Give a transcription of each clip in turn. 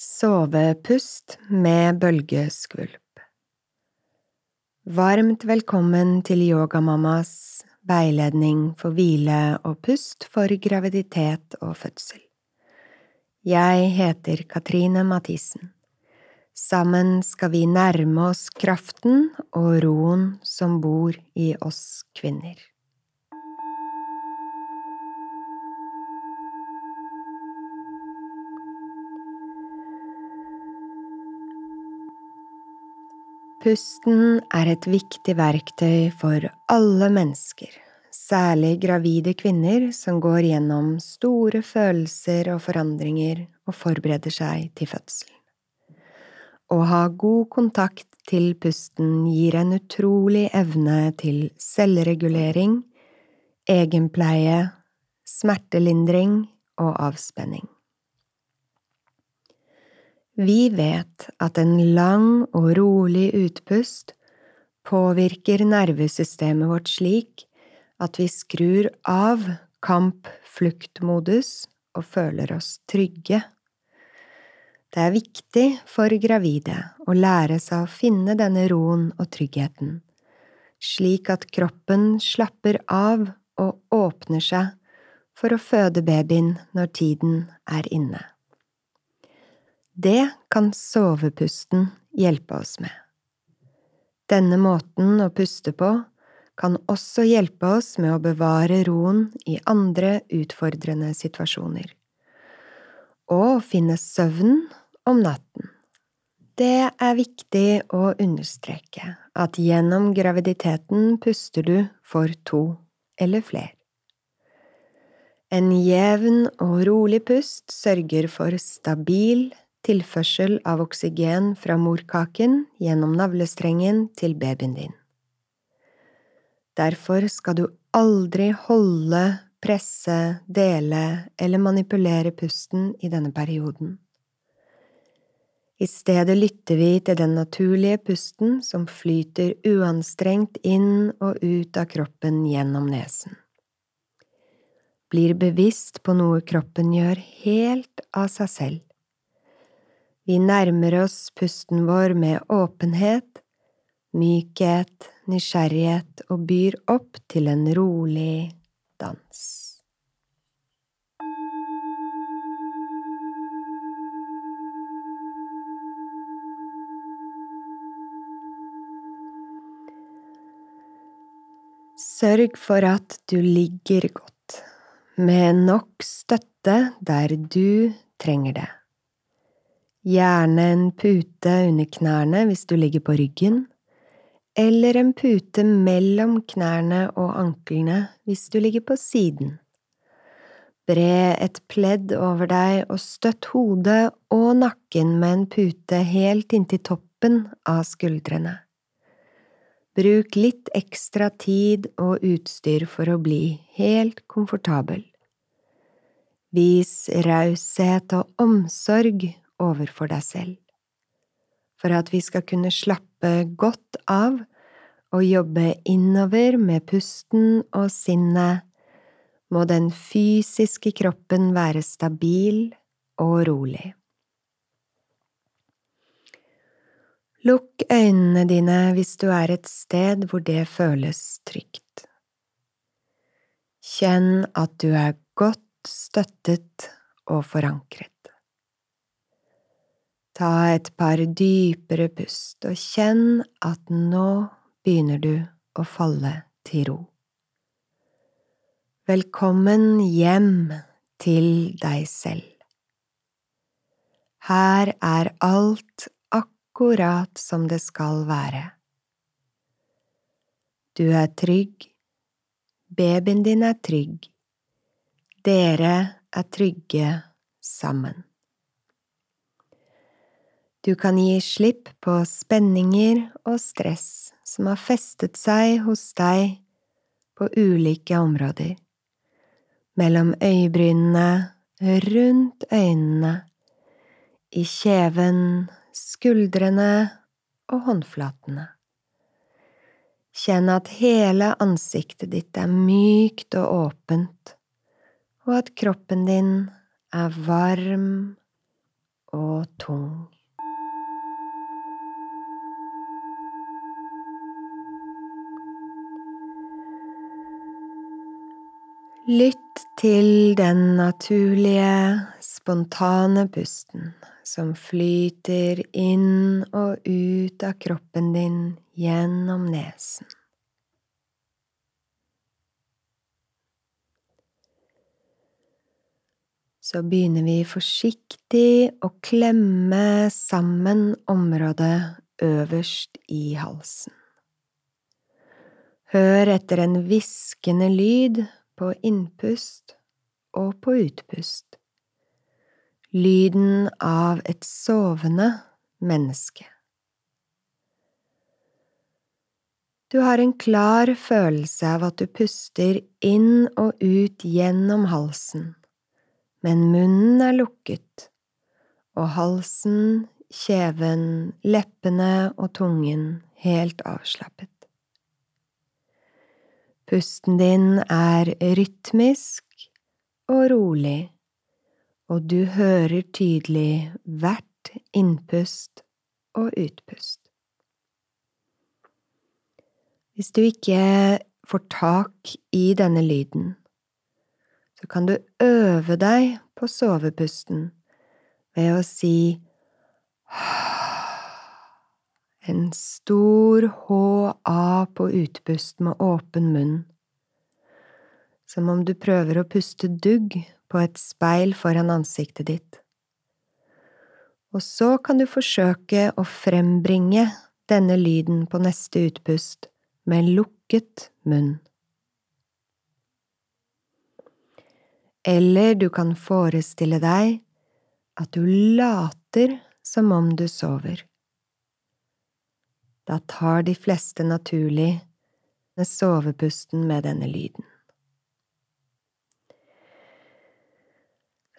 Sovepust med bølgeskvulp Varmt velkommen til Yogamammas veiledning for hvile og pust for graviditet og fødsel. Jeg heter Katrine Mathisen. Sammen skal vi nærme oss kraften og roen som bor i oss kvinner. Pusten er et viktig verktøy for alle mennesker, særlig gravide kvinner som går gjennom store følelser og forandringer og forbereder seg til fødselen. Å ha god kontakt til pusten gir en utrolig evne til selvregulering, egenpleie, smertelindring og avspenning. Vi vet at en lang og rolig utpust påvirker nervesystemet vårt slik at vi skrur av kamp-flukt-modus og føler oss trygge. Det er viktig for gravide å lære seg å finne denne roen og tryggheten, slik at kroppen slapper av og åpner seg for å føde babyen når tiden er inne. Det kan sovepusten hjelpe oss med. Denne måten å puste på kan også hjelpe oss med å bevare roen i andre utfordrende situasjoner, og finne søvn om natten. Det er viktig å understreke at gjennom graviditeten puster du for to eller flere. En jevn og rolig pust sørger for stabil tilførsel av oksygen fra morkaken gjennom navlestrengen til babyen din. Derfor skal du aldri holde, presse, dele eller manipulere pusten i denne perioden. I stedet lytter vi til den naturlige pusten som flyter uanstrengt inn og ut av kroppen gjennom nesen. Blir bevisst på noe kroppen gjør helt av seg selv. Vi nærmer oss pusten vår med åpenhet, mykhet, nysgjerrighet og byr opp til en rolig dans. Sørg for at du ligger godt, med nok støtte der du trenger det. Gjerne en pute under knærne hvis du ligger på ryggen, eller en pute mellom knærne og anklene hvis du ligger på siden. Bre et pledd over deg og støtt hodet og nakken med en pute helt inntil toppen av skuldrene. Bruk litt ekstra tid og utstyr for å bli helt komfortabel. Vis raushet og omsorg overfor deg selv. For at vi skal kunne slappe godt av og jobbe innover med pusten og sinnet, må den fysiske kroppen være stabil og rolig. Lukk øynene dine hvis du er et sted hvor det føles trygt. Kjenn at du er godt støttet og forankret. Ta et par dypere pust og kjenn at nå begynner du å falle til ro. Velkommen hjem til deg selv. Her er alt akkurat som det skal være. Du er trygg, babyen din er trygg, dere er trygge sammen. Du kan gi slipp på spenninger og stress som har festet seg hos deg på ulike områder, mellom øyebrynene, rundt øynene, i kjeven, skuldrene og håndflatene. Kjenn at hele ansiktet ditt er mykt og åpent, og at kroppen din er varm og tung. Lytt til den naturlige, spontane pusten som flyter inn og ut av kroppen din gjennom nesen. Så begynner vi forsiktig å klemme sammen området øverst i halsen. Hør etter en hviskende lyd på innpust og på utpust. Lyden av et sovende menneske. Du har en klar følelse av at du puster inn og ut gjennom halsen, men munnen er lukket, og halsen, kjeven, leppene og tungen helt avslappet. Pusten din er rytmisk og rolig, og du hører tydelig hvert innpust og utpust. Hvis du ikke får tak i denne lyden, så kan du øve deg på sovepusten ved å si en stor ha på utpust med åpen munn, som om du prøver å puste dugg på et speil foran ansiktet ditt. Og så kan du forsøke å frembringe denne lyden på neste utpust med lukket munn. Eller du kan forestille deg at du later som om du sover. Da tar de fleste naturlig med sovepusten med denne lyden.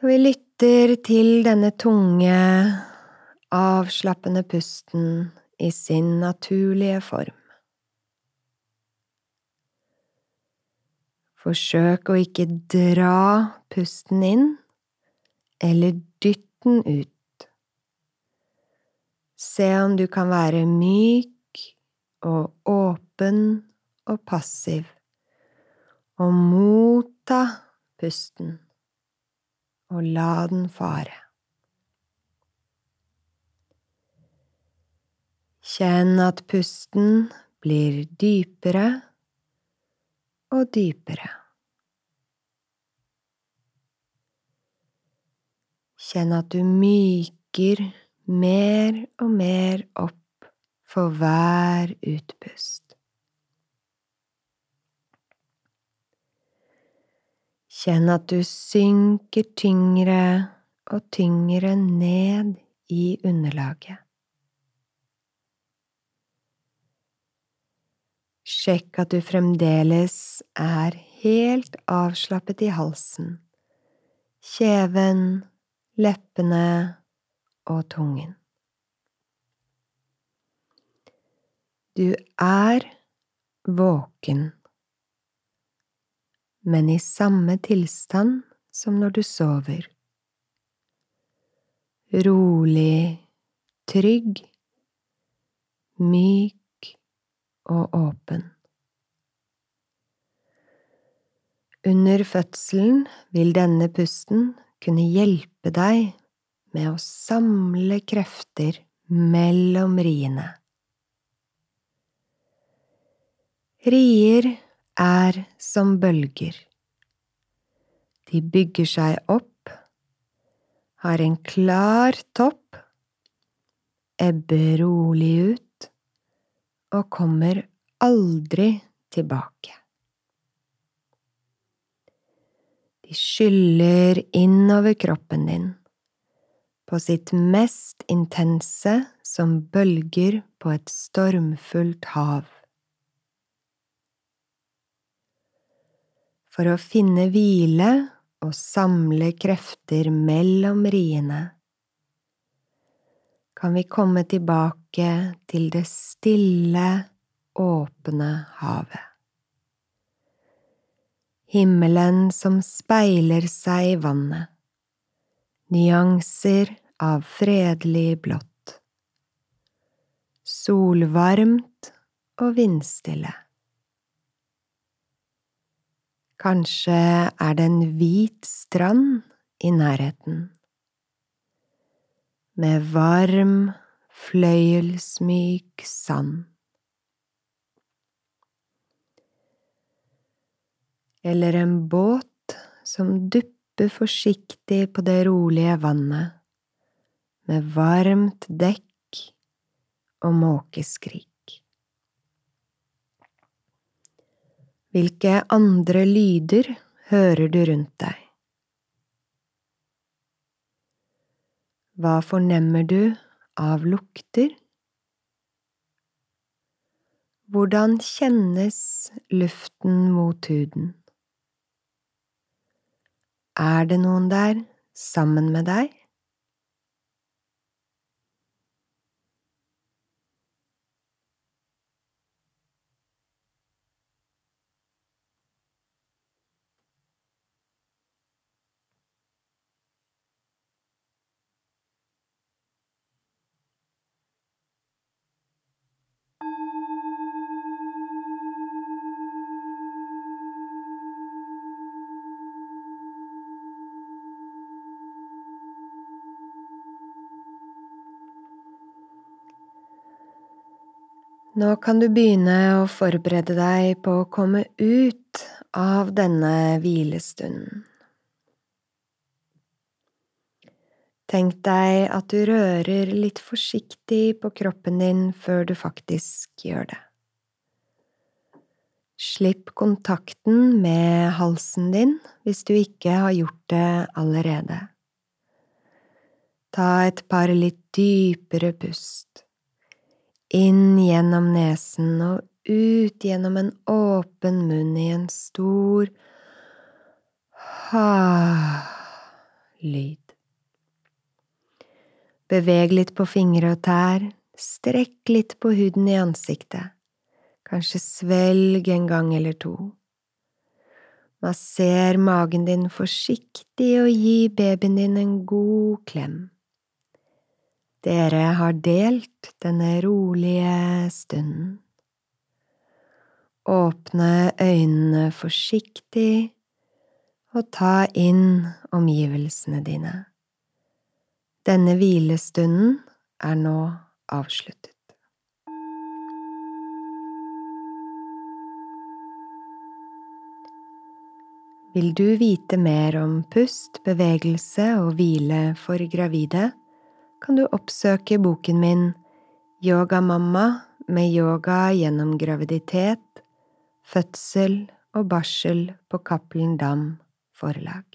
vi lytter til denne tunge, avslappende pusten i sin naturlige form. Forsøk å ikke dra pusten inn eller dytte den ut. Se om du kan være myk og åpen og passiv, og motta pusten, og la den fare. Kjenn at pusten blir dypere og dypere. Kjenn at du myker mer og mer opp for hver utpust. Kjenn at du synker tyngre og tyngre ned i underlaget. Sjekk at du fremdeles er helt avslappet i halsen, kjeven, leppene og tungen. Du er våken, men i samme tilstand som når du sover. Rolig, trygg, myk og åpen. Under fødselen vil denne pusten kunne hjelpe deg med å samle krefter mellom riene. Rier er som bølger. De bygger seg opp, har en klar topp, ebber rolig ut og kommer aldri tilbake. De skyller innover kroppen din, på sitt mest intense som bølger på et stormfullt hav. For å finne hvile og samle krefter mellom riene, kan vi komme tilbake til det stille, åpne havet. Himmelen som speiler seg i vannet, nyanser av fredelig blått, solvarmt og vindstille. Kanskje er det en hvit strand i nærheten, med varm, fløyelsmyk sand. Eller en båt som dupper forsiktig på det rolige vannet, med varmt dekk og måkeskrik. Hvilke andre lyder hører du rundt deg? Hva fornemmer du av lukter? Hvordan kjennes luften mot huden? Er det noen der sammen med deg? Nå kan du begynne å forberede deg på å komme ut av denne hvilestunden. Tenk deg at du rører litt forsiktig på kroppen din før du faktisk gjør det. Slipp kontakten med halsen din hvis du ikke har gjort det allerede. Ta et par litt dypere pust inn gjennom nesen og ut gjennom en åpen munn i en stor ha-lyd. Beveg litt på fingre og tær, strekk litt på huden i ansiktet, kanskje svelg en gang eller to. Masser magen din forsiktig og gi babyen din en god klem. Dere har delt denne rolige stunden. Åpne øynene forsiktig og ta inn omgivelsene dine. Denne hvilestunden er nå avsluttet. Vil du vite mer om pust, bevegelse og hvile for gravide? Kan du oppsøke boken min Yogamamma med yoga gjennom graviditet, fødsel og barsel på Cappelen Dam forlag.